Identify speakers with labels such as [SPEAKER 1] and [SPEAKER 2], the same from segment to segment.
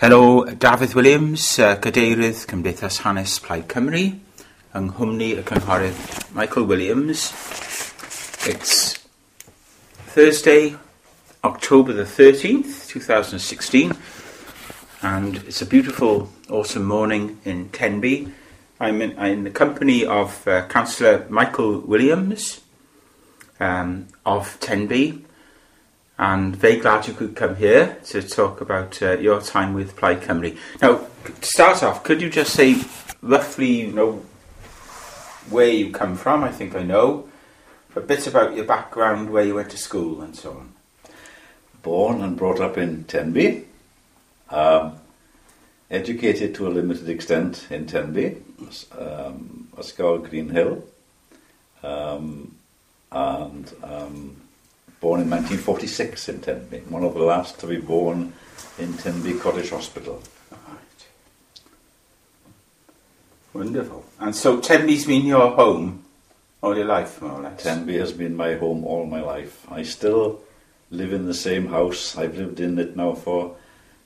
[SPEAKER 1] Helo, Dafydd Williams, uh, Gadeirydd Cymdeithas Hanes Plaid Cymru, yng nghwmni y cynghorydd Michael Williams. It's Thursday, October the 13th, 2016, and it's a beautiful autumn morning in Tenby. I'm in, I'm in the company of uh, Councillor Michael Williams um, of Tenby, and very glad you could come here to talk about uh, your time with Plaid Cymru. Now, to start off, could you just say roughly, you know, where you come from? I think I know. A bit about your background, where you went to school, and so on.
[SPEAKER 2] Born and brought up in Tenby. Um, educated to a limited extent in Tenby, um, Ysgol Green Hill, um, and um, born in 1946 in Tenby, one of the last to be born in Tenby Cottage Hospital.
[SPEAKER 1] Right. Wonderful. And so Tenby's been your home all your life, more or less?
[SPEAKER 2] Tenby has been my home all my life. I still live in the same house. I've lived in it now for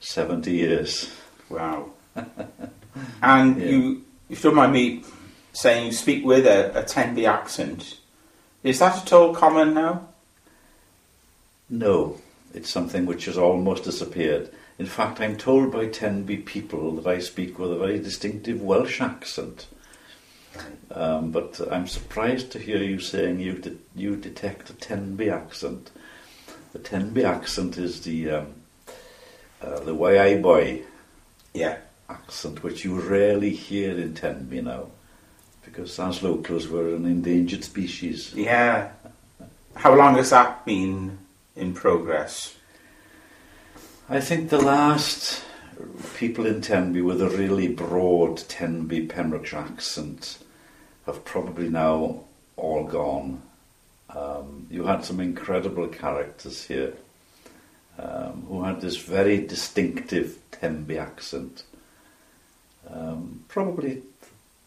[SPEAKER 2] 70 years.
[SPEAKER 1] Wow. and
[SPEAKER 2] Yeah.
[SPEAKER 1] you, if you don't mind me saying, you speak with a, a Tenby accent. Is that at all common now?
[SPEAKER 2] No, it's something which has almost disappeared. In fact, I'm told by Tenby people that I speak with a very distinctive Welsh accent. Um, but I'm surprised to hear you saying you de- you detect a Tenby accent. The Tenby accent is the um, uh, the boy
[SPEAKER 1] Yeah.
[SPEAKER 2] accent, which you rarely hear in Tenby now, because as locals we're an endangered species.
[SPEAKER 1] Yeah. How long has that been in progress?
[SPEAKER 2] I think the last people in Tenby with a really broad Tenby Pembrokeshire accent have probably now all gone. Um, you had some incredible characters here um, who had this very distinctive Tenby accent. Um, probably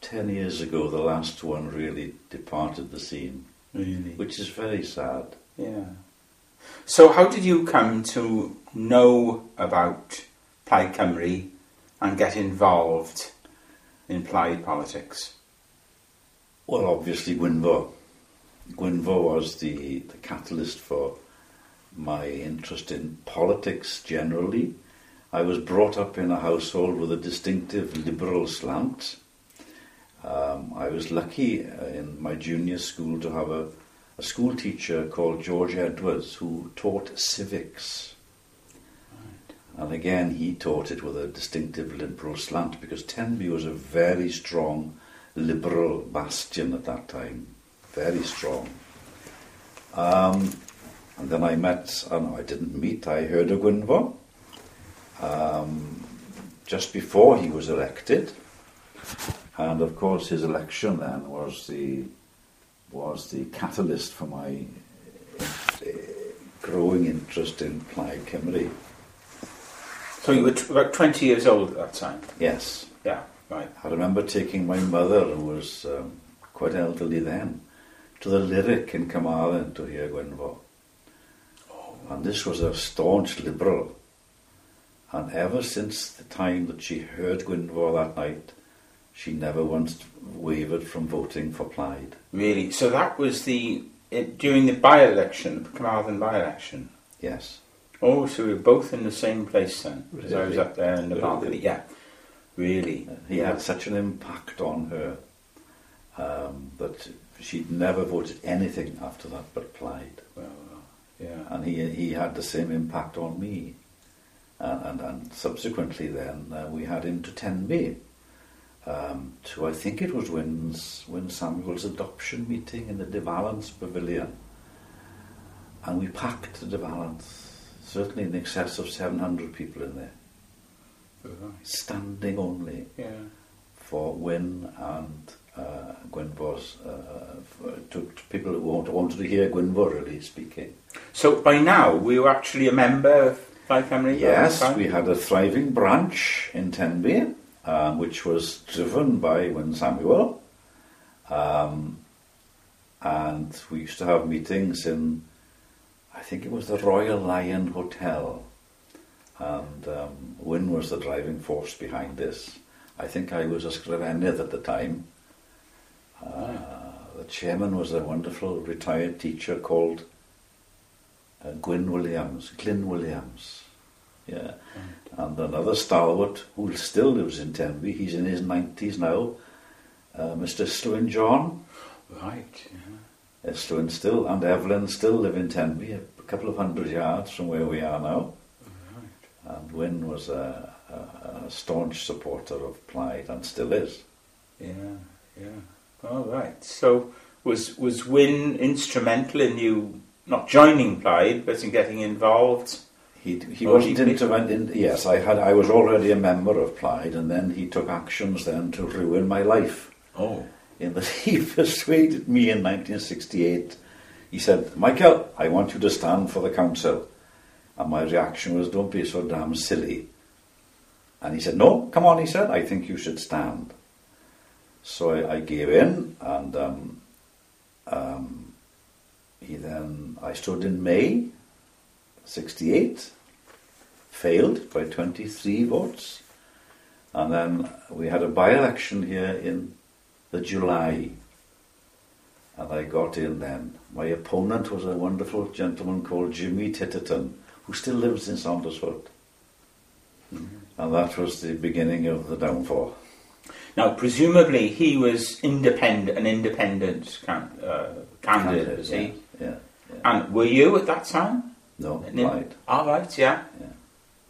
[SPEAKER 2] 10 years ago, the last one really departed the scene,
[SPEAKER 1] Really?
[SPEAKER 2] which is very sad.
[SPEAKER 1] Yeah. So how did you come to know about Plaid Cymru and get involved in Plaid politics?
[SPEAKER 2] Well, obviously, Gwynfor. Gwynfor was the, the catalyst for my interest in politics generally. I was brought up in a household with a distinctive liberal slant. Um, I was lucky uh, in my junior school to have a, a school teacher called George Edwards who taught civics. And again, he taught it with a distinctive liberal slant because Tenby was a very strong liberal bastion at that time, very strong. Um, and then I met, oh no, I didn't meet, I heard of Gwynfor um, just before he was elected. And of course, his election then was the was the catalyst for my uh, growing interest in Plaid Cymru.
[SPEAKER 1] So you were t- about 20 years old at that time?
[SPEAKER 2] Yes,
[SPEAKER 1] Yeah, right.
[SPEAKER 2] I remember taking my mother, who was um, quite elderly then, to the Lyric in Carmarthen to hear Gwynfor. And this was a staunch liberal. And ever since the time that she heard Gwynfor that night, she never once wavered from voting for Plaid.
[SPEAKER 1] Really? So that was the, it, during the by-election, the Carmarthen by-election?
[SPEAKER 2] Yes.
[SPEAKER 1] Oh, so we were both in the same place then? Because I was up there in the
[SPEAKER 2] Really?
[SPEAKER 1] balcony. Yeah. Really?
[SPEAKER 2] He had such an impact on her um, that she'd never voted anything after that but Plaid.
[SPEAKER 1] Well, yeah.
[SPEAKER 2] and he he had the same impact on me. And, and, and subsequently, then uh, we had him to Tenby, um, to I think it was Wyn's, Wynne Samuel's adoption meeting in the De Valence Pavilion, and we packed the De Valence, certainly in excess of seven hundred people in there,
[SPEAKER 1] Right.
[SPEAKER 2] standing only
[SPEAKER 1] Yeah.
[SPEAKER 2] for Wyn and uh, Gwynfor's, uh, to, to people who want- wanted to hear Gwynfor really speaking.
[SPEAKER 1] So by now, we were you actually a member of Plaid Cymru?
[SPEAKER 2] Yes,
[SPEAKER 1] at that time?
[SPEAKER 2] we had a thriving branch in Tenby, um, which was driven by Wynne Samuel. Um, and we used to have meetings in, I think it was the Royal Lion Hotel. and um, Wyn was the driving force behind this. I think I was a sgrifennydd at the time. Uh, the chairman was a wonderful retired teacher called uh, Gwyn Williams, Glyn Williams. Yeah. And another stalwart who still lives in Tenby, he's in his 90s now, uh, Mr. Slwyn John.
[SPEAKER 1] Right. Yeah.
[SPEAKER 2] Estwyn still and Evelyn still live in Tenby, a couple of hundred yards from where we are now.
[SPEAKER 1] Right.
[SPEAKER 2] And Wyn was a, a, a staunch supporter of Plaid and still is.
[SPEAKER 1] Yeah. Yeah. All right. So was was Wyn instrumental in you not joining Plaid, but in getting involved?
[SPEAKER 2] He, he
[SPEAKER 1] Oh,
[SPEAKER 2] wasn't intervened in. Yes, I had. I was already a member of Plaid, and then he took actions then to ruin my life.
[SPEAKER 1] Oh.
[SPEAKER 2] In that he persuaded me in 1968. He said, "Michael, I want you to stand for the council," and my reaction was, "Don't be so damn silly." And he said, "No, come on," he said. "I think you should stand." So I, I gave in, and um, um, he then I stood in May, '68, failed by 23 votes, and then we had a by-election here in the July, and I got in then. My opponent was a wonderful gentleman called Jimmy Titterton, who still lives in Saundersfoot, and that was the beginning of the downfall.
[SPEAKER 1] Now, presumably, he was independent, an independent can, uh, candidate, was he?
[SPEAKER 2] Yeah, yeah.
[SPEAKER 1] And were you at that time?
[SPEAKER 2] No,
[SPEAKER 1] in-
[SPEAKER 2] Plaid.
[SPEAKER 1] All right, yeah.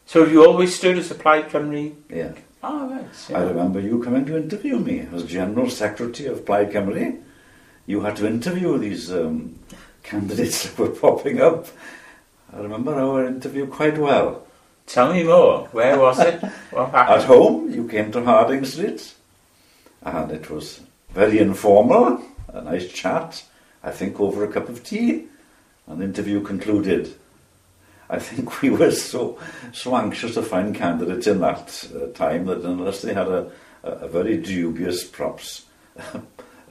[SPEAKER 1] So have you always stood as a Plaid Cymru?
[SPEAKER 2] Yeah.
[SPEAKER 1] All right.
[SPEAKER 2] I
[SPEAKER 1] Yeah.
[SPEAKER 2] remember you coming to interview me as General Secretary of Plaid Cymru. You had to interview these um, candidates that were popping up. I remember our interview quite well.
[SPEAKER 1] Tell me more. Where was it? What happened?
[SPEAKER 2] At home, you came to Harding Street, and it was very informal, a nice chat, I think over a cup of tea, and the interview concluded. I think we were so so anxious to find candidates in that uh, time that unless they had a, a, a very dubious, perhaps, uh,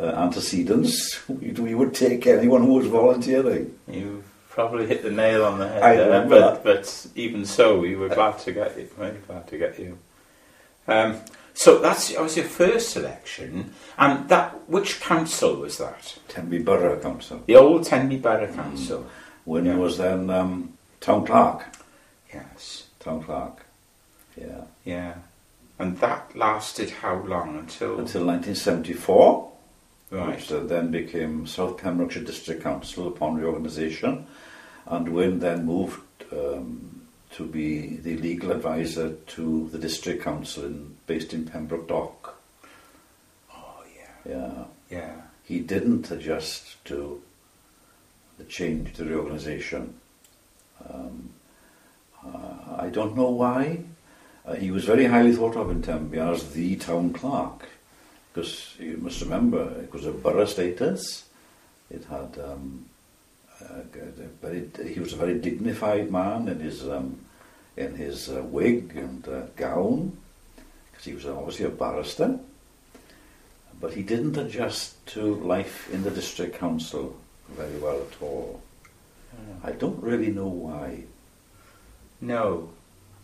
[SPEAKER 2] antecedents, we, we would take anyone who was volunteering.
[SPEAKER 1] You probably hit the nail on the head
[SPEAKER 2] I
[SPEAKER 1] there,
[SPEAKER 2] remember
[SPEAKER 1] but, but even so, we were glad to get you. Very glad to get you. Um, so that's that was your first selection, and that which council was that?
[SPEAKER 2] Tenby Borough Council.
[SPEAKER 1] The old Tenby Borough Council.
[SPEAKER 2] When
[SPEAKER 1] Yeah.
[SPEAKER 2] was then um, town clerk.
[SPEAKER 1] Yes.
[SPEAKER 2] Town clerk. Yeah.
[SPEAKER 1] Yeah. And that lasted how long until?
[SPEAKER 2] until 1974,
[SPEAKER 1] right.
[SPEAKER 2] which then became South Pembrokeshire District Council upon reorganisation, and Wynne then moved um, to be the legal advisor to the District Council in, based in Pembroke Dock.
[SPEAKER 1] Oh yeah.
[SPEAKER 2] Yeah,
[SPEAKER 1] Yeah.
[SPEAKER 2] he didn't adjust to the change to reorganisation. Um, uh, I don't know why. Uh, he was very highly thought of in Tenby as the town clerk, because you must remember it was a borough status. It had um, a very, he was a very dignified man in his um, in his uh, wig and uh, gown, because he was obviously a barrister. But he didn't adjust to life in the district council very well at all. I don't really know why.
[SPEAKER 1] No.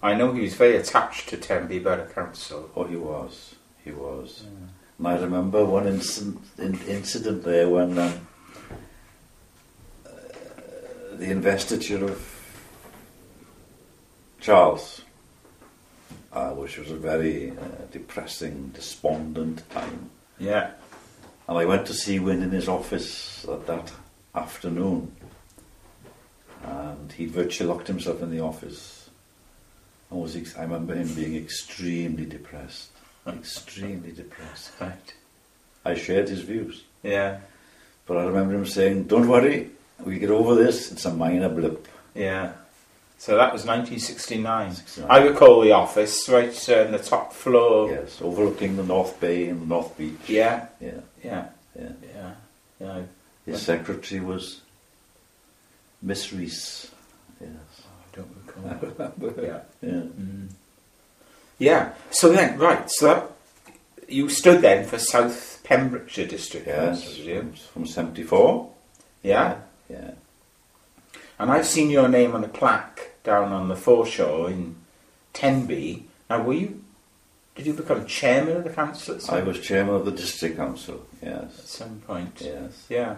[SPEAKER 1] I know he was very attached to Tenby Borough Council.
[SPEAKER 2] Oh, he was. He was. And I remember one incident, in, incident there when um, uh, the investiture of Charles, uh, which was a very uh, depressing, despondent time.
[SPEAKER 1] Yeah.
[SPEAKER 2] And I went to see Wynne in his office at that afternoon. And he virtually locked himself in the office. And was ex- I remember him being extremely depressed. extremely depressed.
[SPEAKER 1] Right.
[SPEAKER 2] I shared his views.
[SPEAKER 1] Yeah.
[SPEAKER 2] But I remember him saying, Don't worry, we get over this, it's a minor blip.
[SPEAKER 1] Yeah. So that was 1969.
[SPEAKER 2] 69.
[SPEAKER 1] I recall the office right uh, on the top floor.
[SPEAKER 2] Yes, overlooking the North Bay and the North Beach.
[SPEAKER 1] Yeah.
[SPEAKER 2] Yeah,
[SPEAKER 1] Yeah.
[SPEAKER 2] yeah.
[SPEAKER 1] Yeah. Yeah.
[SPEAKER 2] His secretary was Miss Reese. Yes.
[SPEAKER 1] I don't recall. yeah.
[SPEAKER 2] Yeah.
[SPEAKER 1] Mm. Yeah. So then, right. So that, you stood then for South Pembrokeshire District
[SPEAKER 2] Yes, from 74.
[SPEAKER 1] Yeah.
[SPEAKER 2] Yeah.
[SPEAKER 1] And I've seen your name on a plaque down on the foreshore in Tenby. Now, were you? Did you become chairman of the council
[SPEAKER 2] I was chairman of the district council. Yes.
[SPEAKER 1] At some point?
[SPEAKER 2] yes.
[SPEAKER 1] Yeah.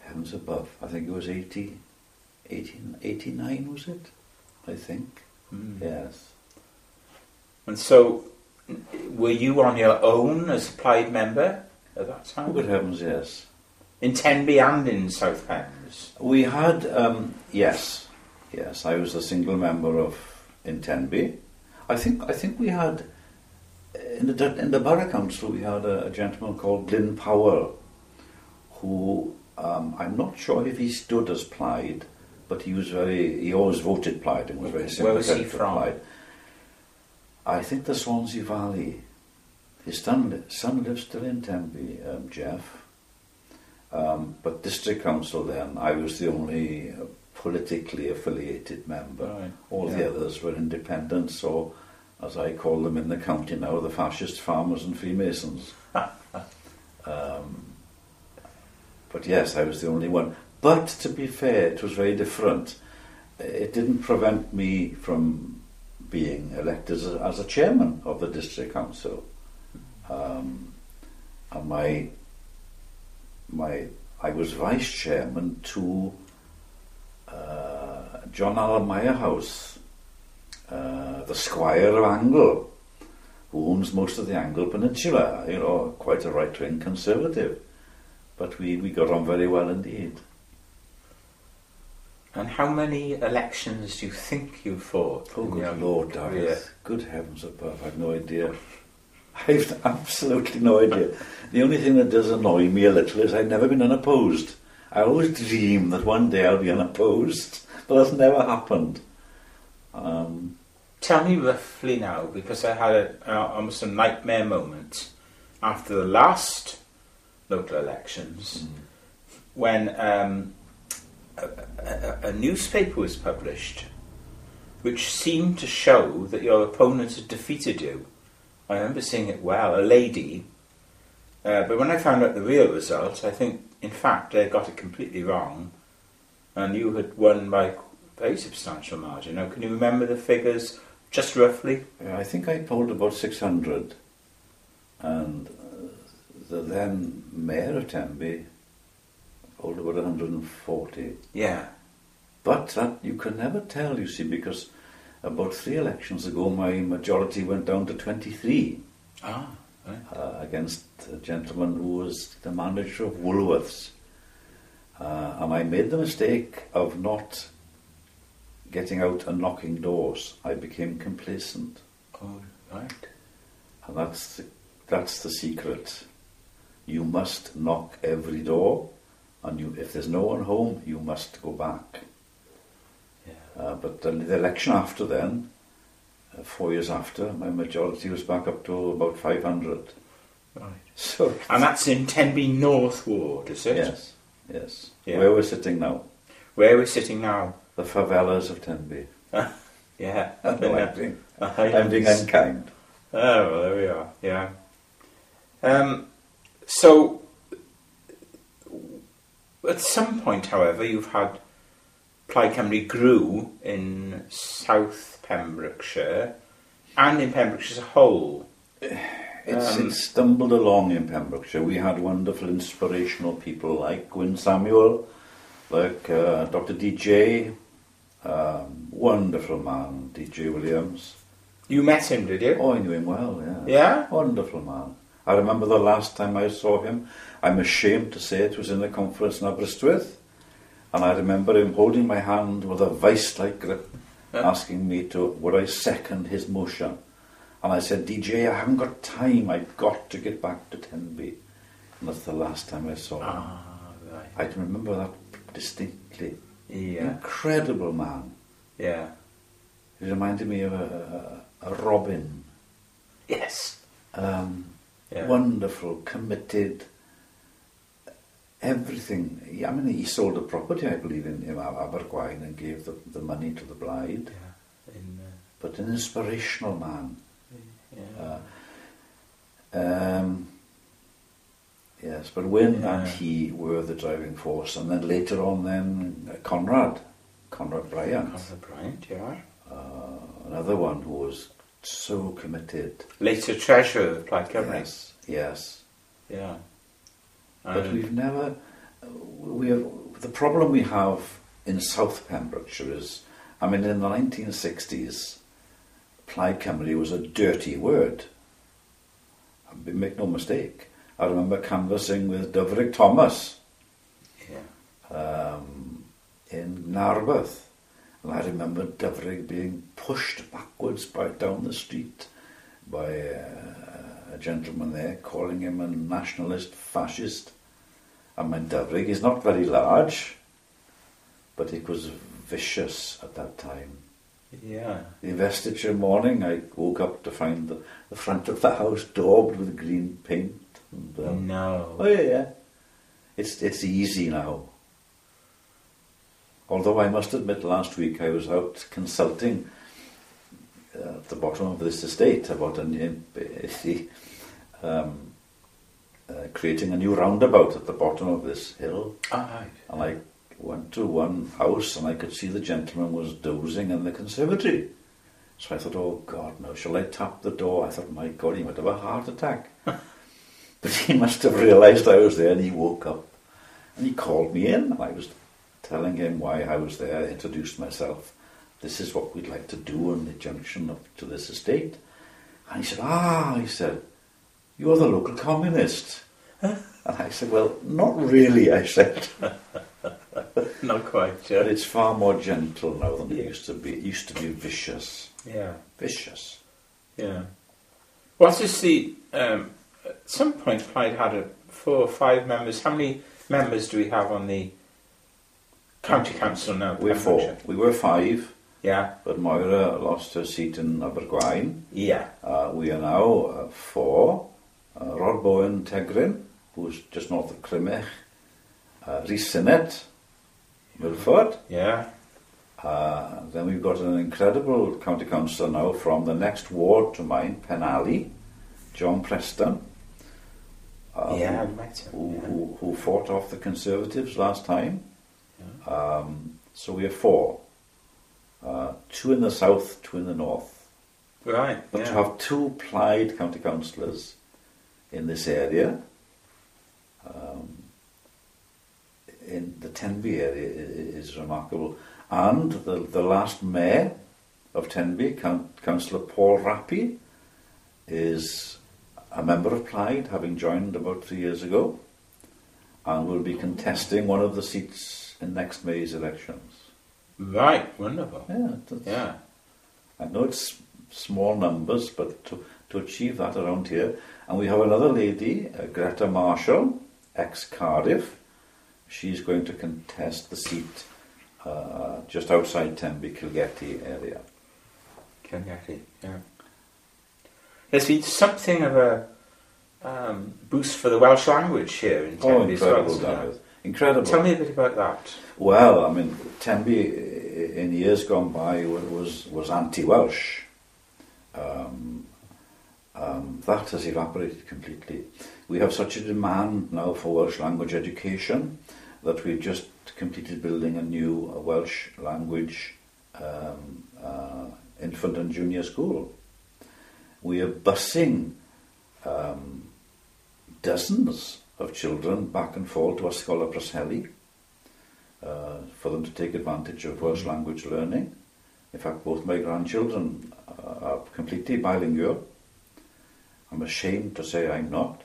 [SPEAKER 2] Heavens above. I think it was 80, 18, 89 was it? I think.
[SPEAKER 1] Mm.
[SPEAKER 2] Yes.
[SPEAKER 1] And so, were you on your own as a plaid member at that
[SPEAKER 2] Oh,
[SPEAKER 1] time?
[SPEAKER 2] good heavens, yes.
[SPEAKER 1] In Tenby and in South Pens?
[SPEAKER 2] We had, um, yes, yes. I was a single member of in Tenby. I think I think we had in the in the borough council we had a, a gentleman called Glyn Powell, who um, I'm not sure if he stood as Plaid, but he was very he always voted Plaid and was very
[SPEAKER 1] Where was he
[SPEAKER 2] sympathetic
[SPEAKER 1] from?
[SPEAKER 2] Plaid. I think the Swansea Valley. His son, son lives still in Tenby, um, Jeff. Um, but district council then, I was the only uh, politically affiliated member.
[SPEAKER 1] Right.
[SPEAKER 2] All
[SPEAKER 1] Yeah.
[SPEAKER 2] the others were independents, or as I call them in the county now, the fascist farmers and Freemasons. um, but yes, I was the only one. But to be fair, it was very different. It didn't prevent me from being elected as a, as a chairman of the district council. Um, and my my I was vice chairman to uh, John Allen Mirehouse, uh, the Squire of Angle, who owns most of the Angle Peninsula. You know, quite a right wing conservative, but we, we got on very well indeed.
[SPEAKER 1] And how many elections do you think you fought?
[SPEAKER 2] Oh, good Lord,
[SPEAKER 1] career?
[SPEAKER 2] Dareth. Good heavens above, I've no idea. I've absolutely no idea. The only thing that does annoy me a little is I've never been unopposed. I always dream that one day I'll be unopposed, but that's never happened. Um,
[SPEAKER 1] Tell me roughly now, because I had a, uh, almost a nightmare moment after the last local elections when um, a, a, newspaper was published which seemed to show that your opponent had defeated you. I remember seeing it well, a lady. Uh, but when I found out the real result, I think, in fact, they got it completely wrong, and you had won by a very substantial margin. Now, can you remember the figures just roughly?
[SPEAKER 2] I think I polled about 600, and uh, the then mayor of Tenby polled about 140.
[SPEAKER 1] Yeah.
[SPEAKER 2] But that you can never tell, you see, because about three elections ago my majority went down to 23
[SPEAKER 1] Ah, right.
[SPEAKER 2] uh, against a gentleman who was the manager of Woolworths. Uh, and I made the mistake of not getting out and knocking doors. I became complacent.
[SPEAKER 1] Oh, right.
[SPEAKER 2] And that's the, that's the secret. You must knock every door, and you, if there's no one home, you must go back.
[SPEAKER 1] Yeah.
[SPEAKER 2] Uh, but the, the election after then, uh, four years after, my majority was back up to about 500.
[SPEAKER 1] Right.
[SPEAKER 2] So,
[SPEAKER 1] And that's in Tenby North Ward, is it?
[SPEAKER 2] yes, yes.
[SPEAKER 1] Yeah.
[SPEAKER 2] Where we're sitting now,
[SPEAKER 1] Where we're sitting now.
[SPEAKER 2] the favelas of Tenby.
[SPEAKER 1] Yeah.
[SPEAKER 2] no, I'm being, I'm being unkind.
[SPEAKER 1] Oh, well, there we are. Yeah. Um, so, at some point, however, you've had Plaid Cymru grew in South Pembrokeshire and in Pembrokeshire as a whole.
[SPEAKER 2] It's,
[SPEAKER 1] Um,
[SPEAKER 2] it stumbled along in Pembrokeshire. We had wonderful, inspirational people like Gwyn Samuel, like uh, Dr. DJ, um, wonderful man, DJ Williams.
[SPEAKER 1] You met him, did you?
[SPEAKER 2] Oh, I knew him well, yeah.
[SPEAKER 1] Yeah?
[SPEAKER 2] Wonderful man. I remember the last time I saw him, I'm ashamed to say it was in a conference in Aberystwyth, and I remember him holding my hand with a vice-like grip,
[SPEAKER 1] Yeah.
[SPEAKER 2] asking me to, would I second his motion? And I said, DJ, I haven't got time, I've got to get back to Tenby. And that's the last time I saw him.
[SPEAKER 1] Ah, right.
[SPEAKER 2] I can remember that distinctly.
[SPEAKER 1] Yeah.
[SPEAKER 2] Incredible man.
[SPEAKER 1] Yeah.
[SPEAKER 2] He reminded me of a, a, a Robin.
[SPEAKER 1] Yes.
[SPEAKER 2] Um,
[SPEAKER 1] Yeah.
[SPEAKER 2] Wonderful, committed, everything. I mean, he sold a property, I believe, in, in Abergwaun and gave the, the money to the Blaid.
[SPEAKER 1] Yeah. In, uh,
[SPEAKER 2] But an inspirational man.
[SPEAKER 1] yeah.
[SPEAKER 2] Uh, um, yes, but Wynne
[SPEAKER 1] Yeah.
[SPEAKER 2] and he were the driving force. And then later on, then uh, Conrad, Conrad Bryant.
[SPEAKER 1] Conrad Bryant, yeah.
[SPEAKER 2] Uh, another one who was so committed.
[SPEAKER 1] Later treasurer of Plaid Cymru.
[SPEAKER 2] Yes, yes.
[SPEAKER 1] Yeah.
[SPEAKER 2] But
[SPEAKER 1] And-
[SPEAKER 2] we've never. We have the problem we have in South Pembrokeshire is, I mean, in the 1960s, Plaid Cymru was a dirty word. Make no mistake. I remember canvassing with Dyfrig Thomas
[SPEAKER 1] yeah.
[SPEAKER 2] um, in Narberth. And I remember Dyfrig being pushed backwards by down the street by uh, a gentleman there calling him a nationalist fascist. I mean, Dyfrig is not very large, but it was vicious at that time.
[SPEAKER 1] Yeah.
[SPEAKER 2] The investiture morning, I woke up to find the, the front of the house daubed with green paint. And, um,
[SPEAKER 1] No.
[SPEAKER 2] Oh yeah, yeah. It's it's easy now. Although I must admit, last week I was out consulting the bottom of this estate about a new, um, uh, creating a new roundabout at the bottom of this hill.
[SPEAKER 1] Aye.
[SPEAKER 2] And I went to one house and I could see the gentleman was dozing in the conservatory. So I thought, oh God, now shall I tap the door? I thought, my God, he might have a heart attack. but he must have realised I was there and he woke up. And he called me in and I was telling him why I was there, I introduced myself. This is what we'd like to do on the junction up to this estate. And he said, ah, he said, you're the local communist. And I said, well, not really, I said.
[SPEAKER 1] Not quite.
[SPEAKER 2] But it's far more gentle now than it used to be. It used to be vicious.
[SPEAKER 1] Yeah.
[SPEAKER 2] Vicious.
[SPEAKER 1] Yeah. What is the? Um, at some point, Plaid had a four or five members. How many members do we have on the county council now?
[SPEAKER 2] We're four. We were five,
[SPEAKER 1] Yeah.
[SPEAKER 2] but Moira lost her seat in Abergwaun.
[SPEAKER 1] Yeah.
[SPEAKER 2] Uh, we are now uh, four. Uh, Rod Bowen Tegryn, who's just north of Crymych. Uh, Rhys Sinnett, Milford.
[SPEAKER 1] Yeah.
[SPEAKER 2] Uh, then we've got an incredible county councillor now from the next ward to mine, Penally, John Preston. Um,
[SPEAKER 1] yeah. I met him.
[SPEAKER 2] who,
[SPEAKER 1] yeah.
[SPEAKER 2] who, who fought off the Conservatives last time. Um, so we have four. Uh, two in the south, two in the north.
[SPEAKER 1] Right.
[SPEAKER 2] But
[SPEAKER 1] yeah.
[SPEAKER 2] to have two Plaid county councillors in this area, um, in the Tenby area, is remarkable. And the, the last mayor of Tenby, Councillor Paul Rappy, is a member of Plaid, having joined about three years ago, and will be contesting one of the seats in next May's elections.
[SPEAKER 1] Right. Wonderful.
[SPEAKER 2] Yeah,
[SPEAKER 1] Yeah.
[SPEAKER 2] I know it's small numbers, but to, to achieve that around here. And we have another lady, uh, Greta Marshall, ex Cardiff. She's going to contest the seat uh, just outside Tenby, Kilgetty area.
[SPEAKER 1] Kilgetty. Yeah. There's been something of a um, boost for the Welsh language here in
[SPEAKER 2] Oh,
[SPEAKER 1] Tenby as well.
[SPEAKER 2] Incredible,
[SPEAKER 1] isn't there?
[SPEAKER 2] David. Incredible.
[SPEAKER 1] Tell me a bit about that.
[SPEAKER 2] Well, I mean, Tenby in years gone by was was anti-Welsh. Um, um, that has evaporated completely. We have such a demand now for Welsh language education that we've just completed building a new Welsh language um, uh, infant and junior school. We are busing um, dozens of children back and forth to a Ysgol y Preseli uh, for them to take advantage of Welsh language learning. In fact, both my grandchildren uh, are completely bilingual. I'm ashamed to say I'm not.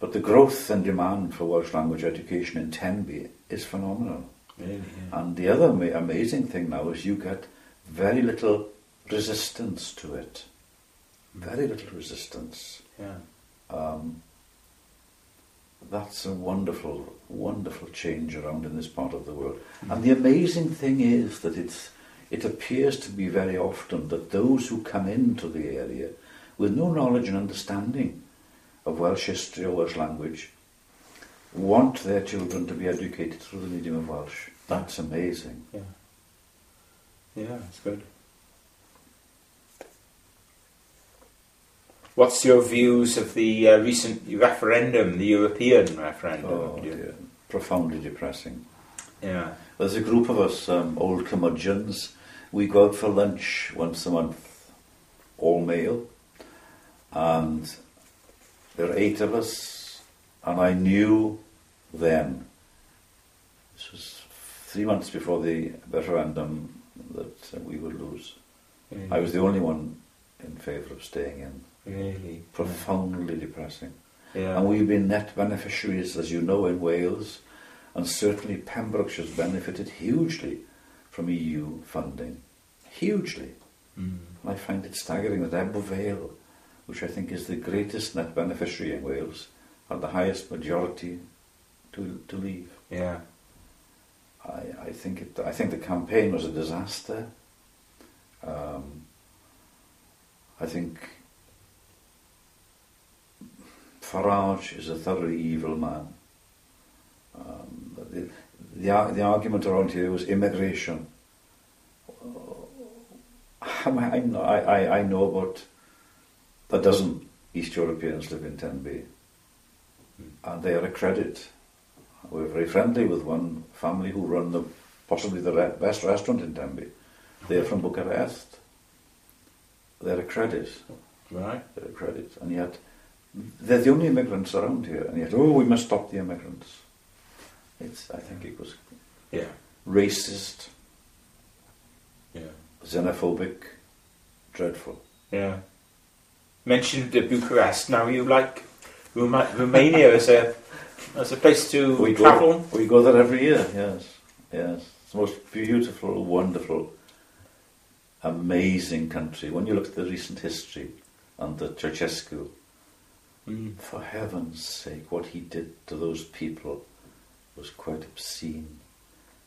[SPEAKER 2] But the growth and demand for Welsh language education in Tenby is phenomenal.
[SPEAKER 1] Really? Yeah.
[SPEAKER 2] And the other ma- amazing thing now is you get very little resistance to it. Very little resistance.
[SPEAKER 1] yeah.
[SPEAKER 2] Um, that's a wonderful, wonderful change around in this part of the world. And the amazing thing is that it's, it appears to be very often that those who come into the area with no knowledge and understanding of Welsh history or Welsh language want their children to be educated through the medium of Welsh. That's amazing.
[SPEAKER 1] Yeah. Yeah, it's good. What's your views of the uh, recent referendum, the European referendum?
[SPEAKER 2] Oh, dear. Profoundly depressing.
[SPEAKER 1] Yeah.
[SPEAKER 2] There's a group of us, um, old curmudgeons, we go out for lunch once a month, all male, and there are eight of us, and I knew then, this was three months before the referendum, that we would lose.
[SPEAKER 1] Really?
[SPEAKER 2] I was the only one in favour of staying in.
[SPEAKER 1] Really
[SPEAKER 2] Profoundly depressing.
[SPEAKER 1] Yeah.
[SPEAKER 2] And we've been net beneficiaries, as you know, in Wales, and certainly Pembrokeshire's benefited hugely from EU funding. Hugely.
[SPEAKER 1] Mm.
[SPEAKER 2] And I find it staggering that Ebbw Vale, which I think is the greatest net beneficiary in Wales, had the highest majority to, to leave.
[SPEAKER 1] Yeah.
[SPEAKER 2] I, I think it, I think the campaign was a disaster. Um, I think Farage is a thoroughly evil man. Um, the, the, the argument around here was immigration. I, I, know- I, I- I know about a dozen East Europeans live in Tenby, and they are a credit. We're very friendly with one family who run the possibly the re- best restaurant in Tenby. They're from Bucharest. They're a credit.
[SPEAKER 1] Right.
[SPEAKER 2] They're a credit, and yet they're the only immigrants around here. And yet, oh, we must stop the immigrants. It's. I think it was
[SPEAKER 1] Yeah.
[SPEAKER 2] racist,
[SPEAKER 1] Yeah.
[SPEAKER 2] xenophobic, dreadful.
[SPEAKER 1] Yeah. Mentioned uh, Bucharest. Now you like Roma- Romania as a as a place to
[SPEAKER 2] We
[SPEAKER 1] travel.
[SPEAKER 2] go, we go there every year, yes. Yes. It's the most beautiful, wonderful, amazing country. When you look at the recent history under Ceausescu,
[SPEAKER 1] Mm.
[SPEAKER 2] for heaven's sake, what he did to those people was quite obscene.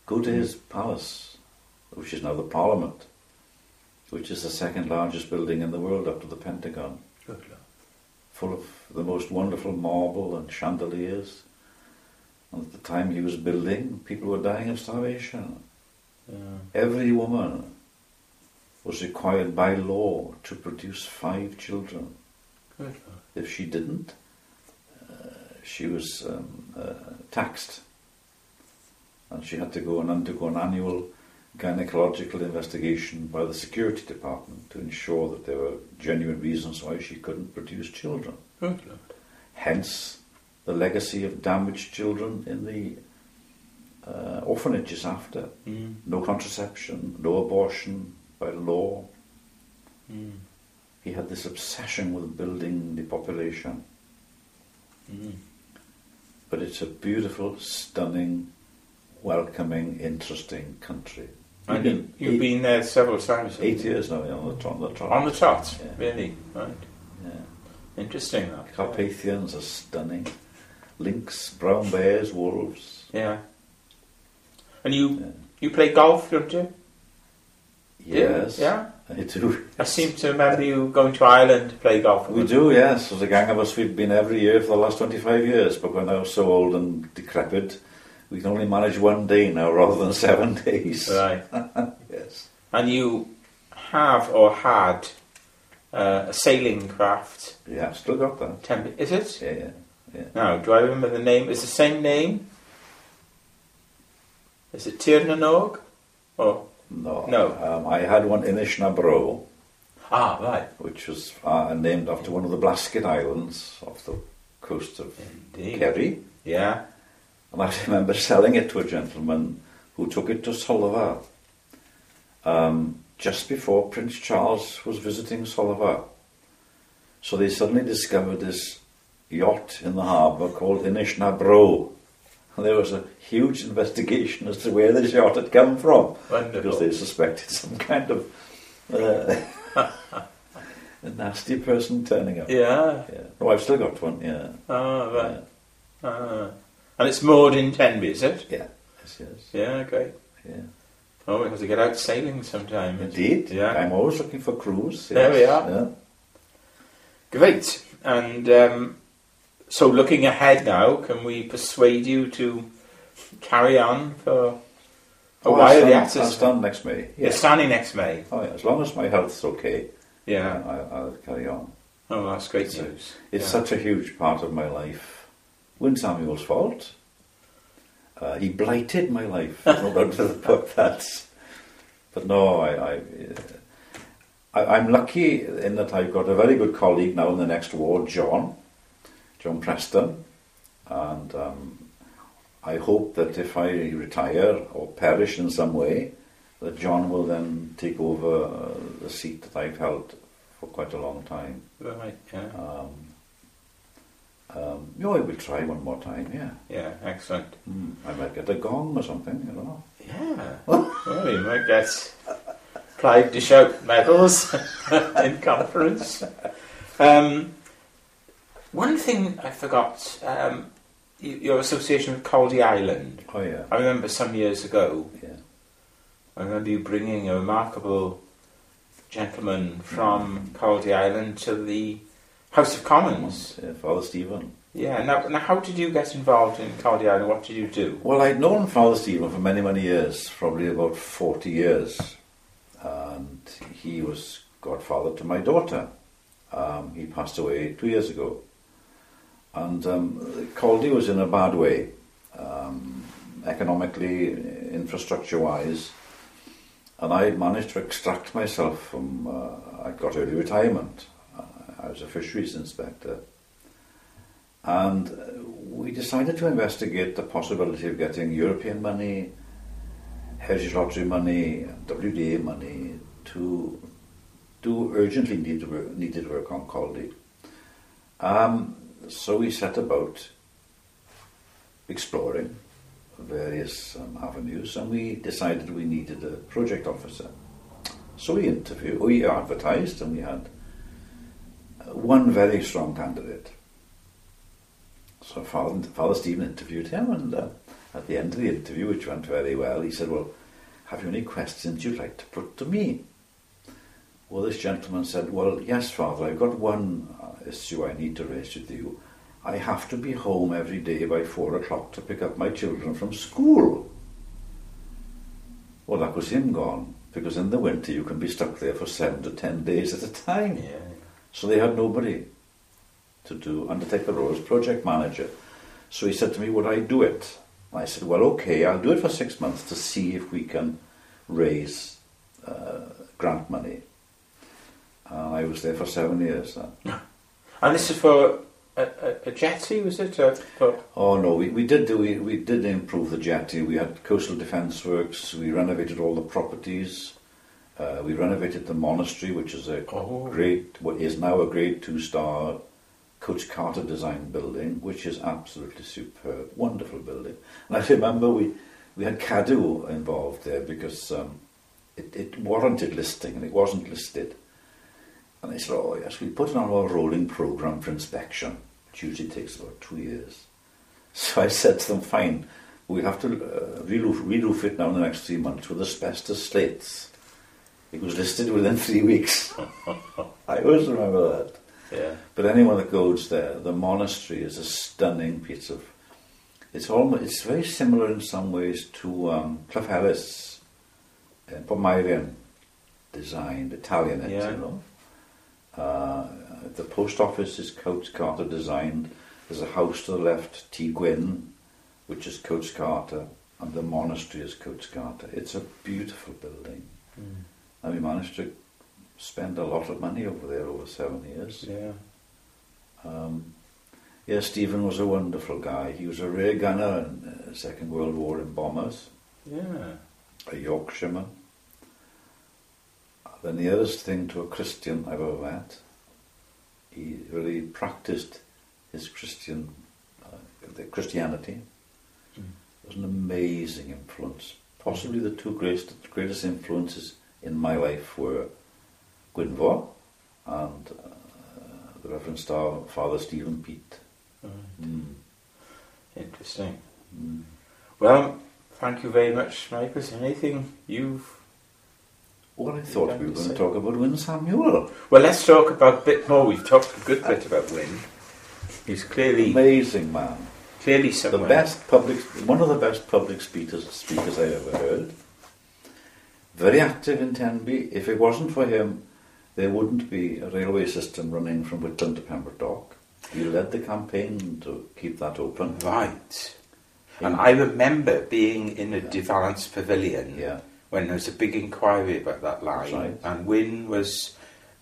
[SPEAKER 2] Go to his palace, which is now the Parliament, which is the second largest building in the world after the Pentagon,
[SPEAKER 1] Good Lord.
[SPEAKER 2] full of the most wonderful marble and chandeliers. And at the time he was building, people were dying of starvation.
[SPEAKER 1] Yeah.
[SPEAKER 2] Every woman was required by law to produce five children. If she didn't, uh, she was um, uh, taxed. And she had to go and undergo an annual gynecological investigation by the security department to ensure that there were genuine reasons why she couldn't produce children. Hence, the legacy of damaged children in the uh, orphanages after.
[SPEAKER 1] Mm.
[SPEAKER 2] No contraception, no abortion by law.
[SPEAKER 1] Mm.
[SPEAKER 2] He had this obsession with building the population.
[SPEAKER 1] Mm.
[SPEAKER 2] But it's a beautiful, stunning, welcoming, interesting country.
[SPEAKER 1] And
[SPEAKER 2] Been
[SPEAKER 1] you, you've
[SPEAKER 2] eight,
[SPEAKER 1] been there several times.
[SPEAKER 2] eight
[SPEAKER 1] you?
[SPEAKER 2] years now on the, on the trot.
[SPEAKER 1] On the trot,
[SPEAKER 2] Yeah.
[SPEAKER 1] really. Right.
[SPEAKER 2] Yeah.
[SPEAKER 1] Interesting. That.
[SPEAKER 2] Carpathians are stunning. Lynx, brown bears, wolves.
[SPEAKER 1] Yeah. And you
[SPEAKER 2] Yeah.
[SPEAKER 1] you play golf, don't you?
[SPEAKER 2] Yes,
[SPEAKER 1] Yeah.
[SPEAKER 2] I do.
[SPEAKER 1] I seem to remember you going to Ireland to play golf.
[SPEAKER 2] We do, yes. There's a gang of us. We've been every year for the last 25 years, but we're now so old and decrepit, we can only manage one day now rather than seven days.
[SPEAKER 1] Right.
[SPEAKER 2] Yes.
[SPEAKER 1] And you have or had uh, a sailing craft.
[SPEAKER 2] Yeah, still got that.
[SPEAKER 1] Tempe- is it?
[SPEAKER 2] Yeah, yeah, yeah.
[SPEAKER 1] Now, do I remember the name? Is the same name? Is it Tirnanog? Or
[SPEAKER 2] No.
[SPEAKER 1] No.
[SPEAKER 2] Um, I had one in Inishnabro,
[SPEAKER 1] ah, right.
[SPEAKER 2] which was uh, named after one of the Blasket Islands off the coast of
[SPEAKER 1] Indeed.
[SPEAKER 2] Kerry.
[SPEAKER 1] Yeah.
[SPEAKER 2] And I remember selling it to a gentleman who took it to Soliva um, just before Prince Charles was visiting Soliva. So they suddenly discovered this yacht in the harbour called Inishnabro. And there was a huge investigation as to where this yacht had come from
[SPEAKER 1] Wonderful.
[SPEAKER 2] because they suspected some kind of uh, a nasty person turning up.
[SPEAKER 1] Yeah.
[SPEAKER 2] Yeah. Oh, I've still got one, yeah.
[SPEAKER 1] Ah, right. Ah. And it's moored in Tenby, is it?
[SPEAKER 2] Yeah. Yes, yes.
[SPEAKER 1] Yeah, great.
[SPEAKER 2] Yeah.
[SPEAKER 1] Oh, we have to get out sailing sometime.
[SPEAKER 2] Indeed.
[SPEAKER 1] Yeah.
[SPEAKER 2] I'm always looking for crews.
[SPEAKER 1] There we are.
[SPEAKER 2] Yeah.
[SPEAKER 1] Great. And um, so looking ahead now, can we persuade you to carry on for a
[SPEAKER 2] Oh,
[SPEAKER 1] while
[SPEAKER 2] I'll
[SPEAKER 1] yet?
[SPEAKER 2] I'll stand next May.
[SPEAKER 1] You're
[SPEAKER 2] Yes.
[SPEAKER 1] standing next May.
[SPEAKER 2] Oh, yeah. As long as my health's okay,
[SPEAKER 1] Yeah.
[SPEAKER 2] I, I'll carry on.
[SPEAKER 1] Oh, that's great
[SPEAKER 2] It's a-
[SPEAKER 1] news.
[SPEAKER 2] It's
[SPEAKER 1] Yeah.
[SPEAKER 2] such a huge part of my life. Wynne Samuel's fault. Uh, he blighted my life. no doubt about that. but no, I, I, I, I'm lucky in that I've got a very good colleague now in the next ward, John, John Preston, and um, I hope that if I retire or perish in some way, that John will then take over uh, the seat that I've held for quite a long time.
[SPEAKER 1] Right, yeah.
[SPEAKER 2] Um, um, no, I will try one more time, yeah.
[SPEAKER 1] Yeah, excellent.
[SPEAKER 2] Mm, I might get a gong or something, you know.
[SPEAKER 1] Yeah. well, you might get Clive to shout medals in conference. Um, one thing I forgot, um, y- your association with Caldy Island.
[SPEAKER 2] Oh, yeah,
[SPEAKER 1] I remember some years ago,
[SPEAKER 2] yeah.
[SPEAKER 1] I remember you bringing a remarkable gentleman from Caldy Island to the House of Commons.
[SPEAKER 2] yeah Father Stephen.
[SPEAKER 1] Yeah, now, now how did you get involved in Caldy Island? What did you do?
[SPEAKER 2] Well, I'd known Father Stephen for many, many years, probably about 40 years. And he was godfather to my daughter. Um, he passed away two years ago. And um, Caldy was in a bad way, um, economically, infrastructure wise. And I managed to extract myself from, uh, I got early retirement. I was a fisheries inspector. And we decided to investigate the possibility of getting European money, Heritage Lottery money, WDA money to do urgently needed work, needed work on Caldy. Um, so we set about exploring various um, avenues and we decided we needed a project officer. So we interviewed, we advertised and we had uh, one very strong candidate. So Father, Father Stephen interviewed him, and uh, at the end of the interview, which went very well, he said, Well, have you any questions you'd like to put to me? Well, this gentleman said, Well, yes, Father, I've got one issue I need to raise with you. I have to be home every day by four o'clock to pick up my children from school. Well, that was him gone, because in the winter you can be stuck there for seven to ten days at a time.
[SPEAKER 1] Yeah.
[SPEAKER 2] So they had nobody to do undertake the role as project manager. So he said to me, "Would I do it?" And I said, "Well, okay, I'll do it for six months to see if we can raise uh, grant money." And I was there for seven years. Then.
[SPEAKER 1] And this is for a, a, a jetty, was it? For,
[SPEAKER 2] Oh no, we, we did do we, we did improve the jetty. We had coastal defence works. We renovated all the properties. Uh, we renovated the monastery, which is a
[SPEAKER 1] Oh.
[SPEAKER 2] great, what is now a grade two star Coates Carter design building, which is absolutely superb, wonderful building. And I remember we, we had Cadw involved there because um, it, it warranted listing and it wasn't listed. And they said, oh yes, we put it on our rolling programme for inspection, which usually takes about two years. So I said to them, fine, we have to uh, re-roof, re-roof it now in the next three months with asbestos slates. It was listed within three weeks. I always remember that.
[SPEAKER 1] yeah.
[SPEAKER 2] But anyone that goes there, the monastery is a stunning piece of. It's almost. It's very similar in some ways to um, Cliff Ellis, uh, Portmeirion designed Italian, it,
[SPEAKER 1] Yeah.
[SPEAKER 2] you know. Uh, the post office is Coates Carter designed. There's a house to the left, T Gwyn, which is Coates Carter, and the monastery is Coates Carter. It's a beautiful building,
[SPEAKER 1] Mm.
[SPEAKER 2] and we managed to spend a lot of money over there over seven years.
[SPEAKER 1] Yeah.
[SPEAKER 2] Um, yeah, Stephen was a wonderful guy. He was a rear gunner in the Second World War in bombers,
[SPEAKER 1] Yeah.
[SPEAKER 2] a Yorkshireman. The nearest thing to a Christian I've ever met. He really practiced his Christian, uh, the Christianity.
[SPEAKER 1] Mm.
[SPEAKER 2] It was an amazing influence. Possibly the two greatest, greatest influences in my life were Gwynfor and uh, the Reverend Star Father Stephen Pete.
[SPEAKER 1] Right.
[SPEAKER 2] Mm.
[SPEAKER 1] Interesting.
[SPEAKER 2] Mm.
[SPEAKER 1] Well, thank you very much, Mike. Is anything you've...
[SPEAKER 2] Well, I thought we were going to talk about Wynne Samuel.
[SPEAKER 1] Well, let's talk about a bit more. We've talked a good bit about Wynne. He's clearly,
[SPEAKER 2] Amazing man.
[SPEAKER 1] clearly
[SPEAKER 2] The best public, one of the best public speakers, speakers I ever heard. Very active in Tenby. If it wasn't for him, there wouldn't be a railway system running from Whitland to Pembroke Dock. He led the campaign to keep that open.
[SPEAKER 1] Right. And I remember being in a Valence pavilion
[SPEAKER 2] Yeah,
[SPEAKER 1] when there was a big inquiry about that line,
[SPEAKER 2] right.
[SPEAKER 1] and Wynne was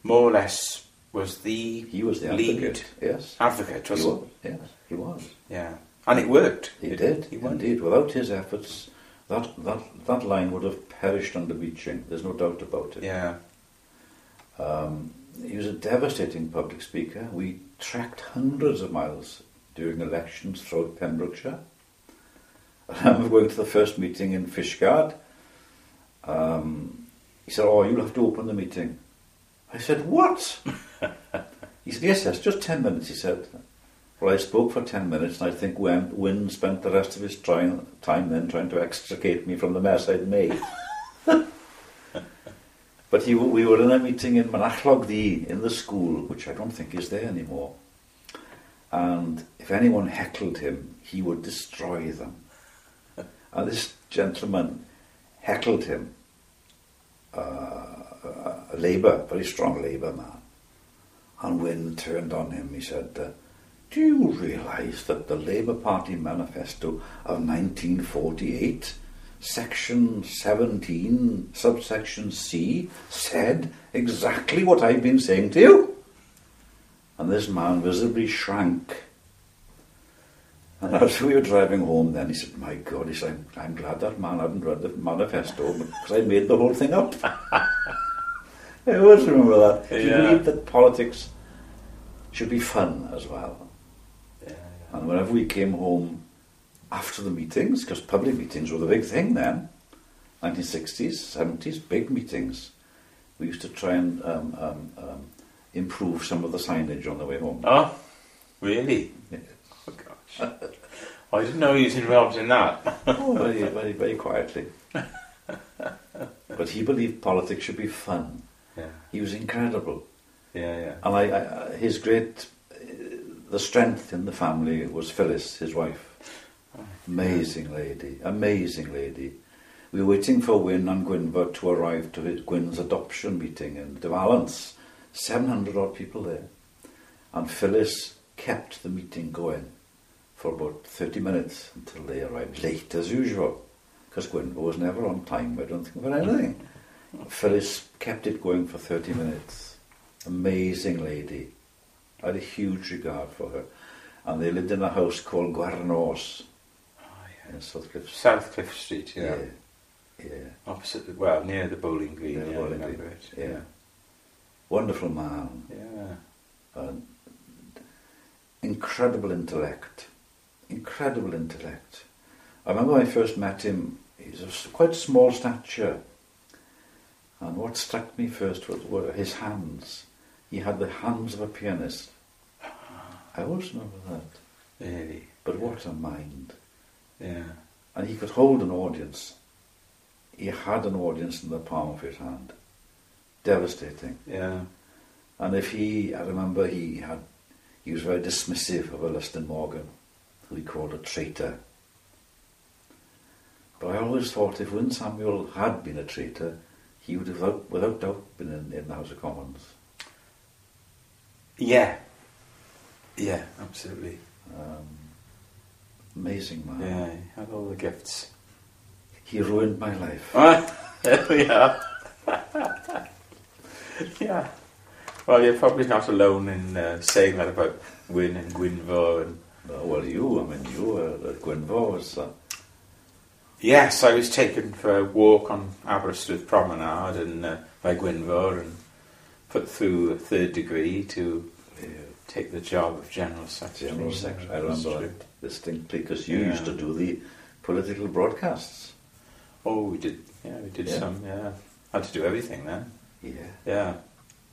[SPEAKER 1] more or less was the
[SPEAKER 2] He was the
[SPEAKER 1] lead
[SPEAKER 2] advocate. Yes.
[SPEAKER 1] advocate,
[SPEAKER 2] He
[SPEAKER 1] wasn't
[SPEAKER 2] was. Yes, he was.
[SPEAKER 1] Yeah, and it worked.
[SPEAKER 2] He
[SPEAKER 1] It-
[SPEAKER 2] did,
[SPEAKER 1] He won.
[SPEAKER 2] indeed. Without his efforts, that, that, that line would have perished under Beeching. There's no doubt about it.
[SPEAKER 1] Yeah.
[SPEAKER 2] Um, he was a devastating public speaker. We trekked hundreds of miles during elections throughout Pembrokeshire. I remember going to the first meeting in Fishguard. Um, he said, Oh, you'll have to open the meeting. I said, What? he said, Yes, yes, just 10 minutes, he said. Well, I spoke for 10 minutes, and I think Wyn, Wynne spent the rest of his time then trying to extricate me from the mess I'd made. But he, we were in a meeting in Mynachlog-ddu in the school, which I don't think is there anymore. And if anyone heckled him, he would destroy them. And this gentleman heckled him, uh, a Labour, very strong Labour man. And Wynne turned on him. He said, uh, "Do you realise that the Labour Party manifesto of 1948?" Section 17, subsection C, said exactly what I've been saying to you. And this man visibly shrank. And as we were driving home then, he said, My God, he said, I'm, I'm glad that man hadn't read the manifesto because I made the whole thing up. I always remember that. He
[SPEAKER 1] Yeah.
[SPEAKER 2] believed that politics should be fun as well.
[SPEAKER 1] Yeah.
[SPEAKER 2] And whenever we came home after the meetings, because public meetings were the big thing then, 1960s, 70s, big meetings, we used to try and um, um, um, improve some of the signage on the way home.
[SPEAKER 1] Oh, really?
[SPEAKER 2] Yeah.
[SPEAKER 1] Oh. I didn't know he was involved in that.
[SPEAKER 2] Oh, very, very, very quietly. but he believed politics should be fun.
[SPEAKER 1] Yeah.
[SPEAKER 2] He was incredible.
[SPEAKER 1] Yeah, yeah.
[SPEAKER 2] And I, I, his great, uh, the strength in the family was Phyllis, his wife. Amazing lady, amazing lady. We were waiting for Wynne and Gwynfor to arrive to his, Gwyn's adoption meeting in De Valence. 700 odd people there. And Phyllis kept the meeting going for about 30 minutes until they arrived late as usual. Because Gwynfor was never on time, I don't think, for anything. Phyllis kept it going for 30 minutes. Amazing lady. I had a huge regard for her. And they lived in a house called Guarnos
[SPEAKER 1] Oh, yeah.
[SPEAKER 2] in South Cliff.
[SPEAKER 1] South Cliff Street, yeah.
[SPEAKER 2] Yeah. yeah.
[SPEAKER 1] Opposite, the, well, near the bowling green.
[SPEAKER 2] Near the
[SPEAKER 1] yeah,
[SPEAKER 2] bowling
[SPEAKER 1] I remember
[SPEAKER 2] green,
[SPEAKER 1] it.
[SPEAKER 2] yeah. Wonderful man.
[SPEAKER 1] Yeah.
[SPEAKER 2] And incredible intellect. Incredible intellect. I remember when I first met him, he was of quite small stature. And what struck me first was, were his hands. He had the hands of a pianist. I always remember that.
[SPEAKER 1] Really.
[SPEAKER 2] But what a mind.
[SPEAKER 1] Yeah.
[SPEAKER 2] And he could hold an audience. He had an audience in the palm of his hand. Devastating.
[SPEAKER 1] Yeah.
[SPEAKER 2] And if he, I remember he had, he was very dismissive of Elystan Morgan, he called a traitor. But I always thought if Wynne Samuel had been a traitor, he would have without, without doubt been in, in the House of Commons.
[SPEAKER 1] Yeah. Yeah, absolutely.
[SPEAKER 2] Um, amazing man.
[SPEAKER 1] Yeah, he had all the gifts.
[SPEAKER 2] He ruined my life.
[SPEAKER 1] There we are. yeah. Well, you're probably not alone in uh, saying that about Wynne and Gwynfor and
[SPEAKER 2] well, you, I mean, you were at Gwynfor was, uh,
[SPEAKER 1] Yes, I was taken for a walk on Aberystwyth Promenade and uh, by Gwynfor and put through a third degree to
[SPEAKER 2] uh,
[SPEAKER 1] take the job of General Secretary.
[SPEAKER 2] General Secretary. I remember distinctly because you
[SPEAKER 1] Yeah.
[SPEAKER 2] used to do the political broadcasts.
[SPEAKER 1] Oh, we did. Yeah, we did
[SPEAKER 2] Yeah.
[SPEAKER 1] some. Yeah, had to do everything then.
[SPEAKER 2] Yeah.
[SPEAKER 1] Yeah.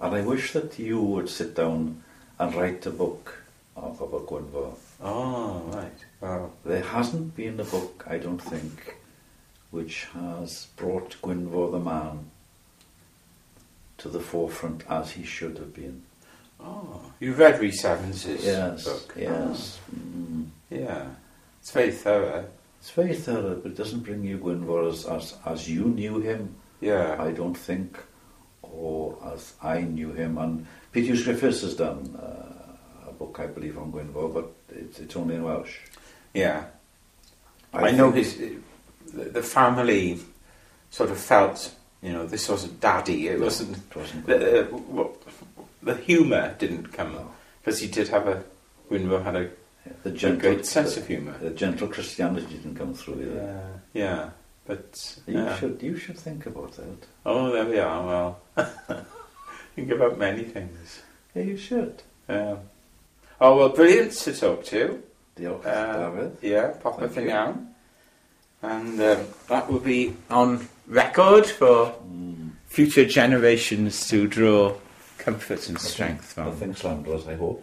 [SPEAKER 2] And I wish that you would sit down and write a book of, of a Gwynfor.
[SPEAKER 1] Oh, right. Well,
[SPEAKER 2] There hasn't been a book, I don't think, which has brought Gwynfor the man to the forefront as he should have been.
[SPEAKER 1] oh, you read Rhys Evans's
[SPEAKER 2] Yes,
[SPEAKER 1] book?
[SPEAKER 2] yes. Mm.
[SPEAKER 1] Oh, yeah, it's very thorough.
[SPEAKER 2] It's very thorough, but it doesn't bring you Gwynfor as, as, as you knew him,
[SPEAKER 1] Yeah.
[SPEAKER 2] I don't think, or as I knew him. And Peter Griffiths has done uh, a book, I believe, on Gwynfor, but it's, it's only in Welsh.
[SPEAKER 1] Yeah. I, know his the, the family sort of felt, you know, this wasn't daddy. It
[SPEAKER 2] No,
[SPEAKER 1] wasn't
[SPEAKER 2] It wasn't
[SPEAKER 1] the uh, what, the humour didn't come
[SPEAKER 2] No.
[SPEAKER 1] because he did have a Gwynfor had a,
[SPEAKER 2] the
[SPEAKER 1] a
[SPEAKER 2] gentle,
[SPEAKER 1] great sense
[SPEAKER 2] the,
[SPEAKER 1] of humour.
[SPEAKER 2] the gentle Christianity didn't come through either.
[SPEAKER 1] Yeah, yeah, but
[SPEAKER 2] You
[SPEAKER 1] yeah.
[SPEAKER 2] should you should think about that.
[SPEAKER 1] Oh, there we are. Well, think about many things.
[SPEAKER 2] Yeah, you should.
[SPEAKER 1] Yeah. Oh well, brilliant to talk to.
[SPEAKER 2] Diolch,
[SPEAKER 1] Uh,
[SPEAKER 2] David.
[SPEAKER 1] Yeah, popeth
[SPEAKER 2] Thank
[SPEAKER 1] yn iawn. And um, that will be on record for
[SPEAKER 2] Mm.
[SPEAKER 1] future generations to draw comfort and strength from.
[SPEAKER 2] Nothing slanderous, I hope.